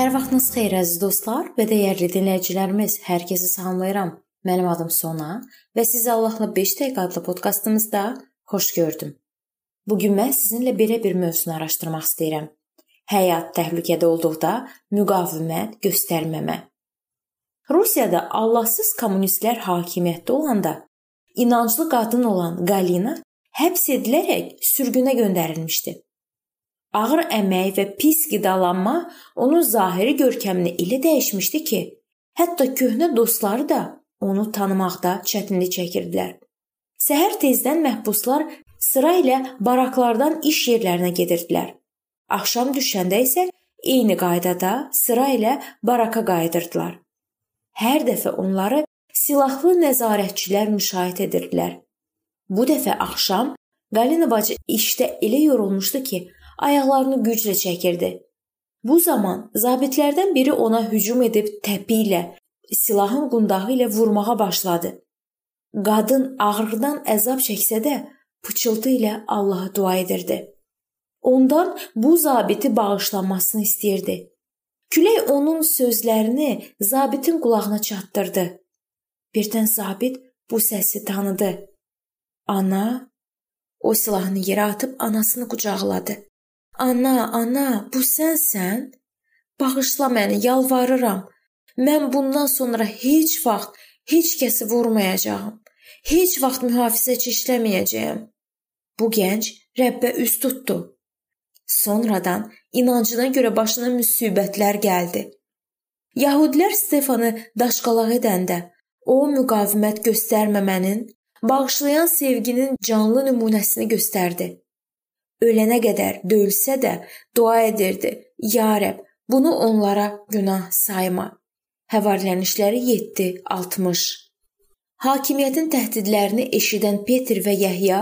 Vaxtınız xeyir əziz dostlar və dəyərli dinləyicilərimiz. Hər kəsi salamlayıram. Mənim adım Sona və sizi Allahla 5 dəqiqə adlı podkastımızda xoş gördüm. Bu gün mən sizinlə belə bir mövzunu araşdırmaq istəyirəm. Həyat təhlükədə olduqda müqavimət göstərməmə. Rusiyada Allahsız kommunistlər hakimiyyətdə olanda inanclı qadın olan Galina həbs edilərək sürgünə göndərilmişdi. Ağır əmək və pis qidalanma onun zahiri görkəmini elə dəyişmişdi ki, hətta köhnə dostları da onu tanımaqda çətinlik çəkirdilər. Səhər tezdən məhbuslar sıra ilə baraklardan iş yerlərinə gedirdilər. Axşam düşəndə isə eyni qaydada sıra ilə baraka qayıdırdılar. Hər dəfə onları silahlı nəzarətçilər müşahidə edirdilər. Bu dəfə axşam Qalina bacı işdə elə yorulmuşdu ki, ayaqlarını güclə çəkirdi. Bu zaman zabitlərdən biri ona hücum edib təpi ilə, silahın qundağı ilə vurmağa başladı. Qadın ağrıdan əzab çəksə də pıçıltı ilə Allaha dua edirdi. Ondan bu zabiti bağışlanmasını istəyirdi. Külək onun sözlərini zabitin qulağına çatdırdı. Birdən zabit bu səsi tanıdı. Ana, o silahını yerə atıb anasını qucaqladı. Ana, ana, bu sənsən? Bağışla məni, yalvarıram. Mən bundan sonra heç vaxt heç kəsi vurmayacağam. Heç vaxt mühafizəçi işləməyəcəyəm. Bu gənc Rəbbə üz tutdu. Sonradan inancına görə başına müsibətlər gəldi. Yahudilər Stefanı daşqalaq edəndə o müqavimət göstərməmənin, bağışlayan sevginin canlı nümunəsini göstərdi ölənə qədər döyülsə də dua edirdi. Ya Rəbb, bunu onlara günah sayma. Həvarilən işləri 7:60. Hakimiyyətin təhdidlərini eşidən Peter və Yəhya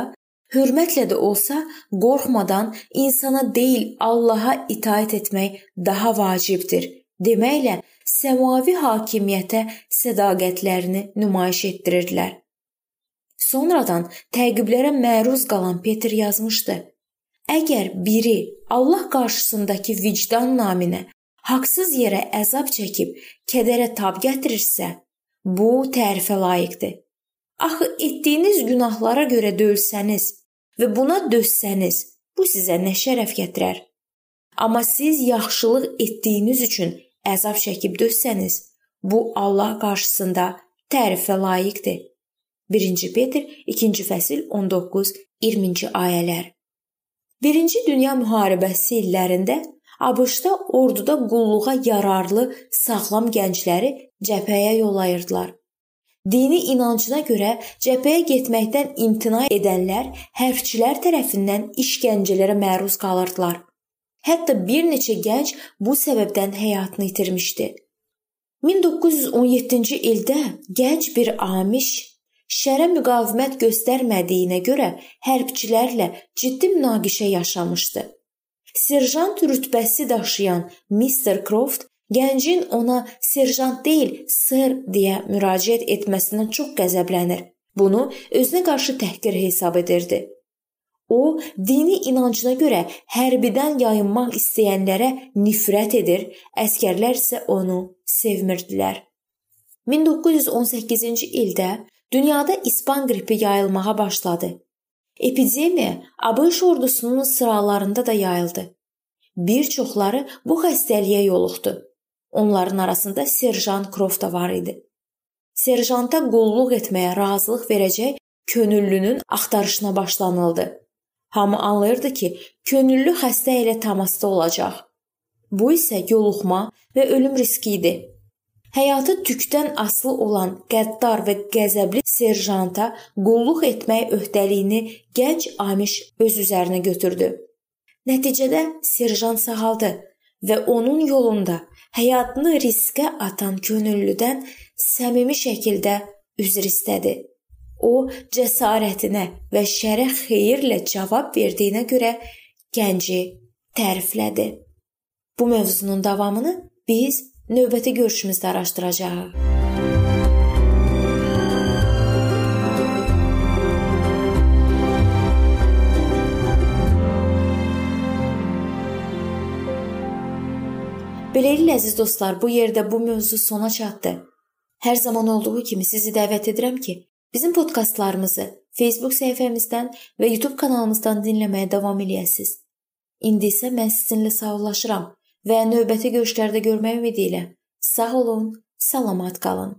hörmətlə də olsa, qorxmadan insana deyil, Allaha itaat etmək daha vacibdir. Deməklə səmavi hakimiyyətə sədaqətlərini nümayiş etdirirdilər. Sonradan təqiblərə məruz qalan Peter yazmışdı: Əgər biri Allah qarşısındakı vicdan naminə haqsız yerə əzab çəkib kədərə tab gətirirsə, bu tərifə layiqdir. Axı etdiyiniz günahlara görə döyülsəniz və buna dözsəniz, bu sizə nə şərəf gətirər? Amma siz yaxşılıq etdiyiniz üçün əzab çəkib dözsəniz, bu Allah qarşısında tərifə layiqdir. 1-ci Petr 2-ci fəsil 19-20-ci ayələr. Birinci Dünya müharibəsi illərində ABŞ-da orduda qulluğa yararlı sağlam gəncləri cəbhəyə yollayırdılar. Dini inancına görə cəbhəyə getməkdən imtina edənlər hərbçilər tərəfindən işgəncələrə məruz qalırdılar. Hətta bir neçə gənc bu səbəbdən həyatını itirmişdi. 1917-ci ildə gənc bir Amiş şərə müqavimət göstərmədiyinə görə hərbçilərlə ciddi münaqişə yaşamışdı. Serjant rütbəsi daşıyan Mr. Croft gəncin ona serjant deyil, sir deyə müraciət etməsindən çox qəzəblənir. Bunu özünə qarşı təhqir hesab edirdi. O, dini inancına görə hərbidən yayınmaq istəyənlərə nifrət edir, əskərlər isə onu sevmirdilər. 1918-ci ildə Dünyada ispan qripi yayılmağa başladı. Epidemiya ABŞ ordusunun sıralarında da yayıldı. Bir çoxları bu xəstəliyə yoluxdu. Onların arasında serjant Croft da var idi. Serjanta qulluq etməyə razılıq verəcək könüllünün axtarışına başlanıldı. Hamı anlayırdı ki, könüllü xəstə ilə təmasda olacaq. Bu isə yoluxma və ölüm riski idi. Həyatı tükdən asılı olan qəddar və qəzəbli serjanta qulluq etmək öhdəliyini gənc Amiş öz üzərinə götürdü. Nəticədə serjant sağaldı və onun yolunda həyatını riskə atan könüllüdən səmimi şəkildə üzr istədi. O cəsarətinə və şərə xeyirlə cavab verdiyinə görə gənci təriflədi. Bu mövzunun davamını biz növbəti görüşümüzdə araşdıracağıq. Beləliklə əziz dostlar, bu yerdə bu mövzu sona çatdı. Hər zaman olduğu kimi sizi dəvət edirəm ki, bizim podkastlarımızı Facebook səhifəmizdən və YouTube kanalımızdan dinləməyə davam eləyəsiniz. İndi isə mən sizinlə sağollaşıram və növbəti görüşlərdə görmək ümidi ilə sağ olun, salamat qalın.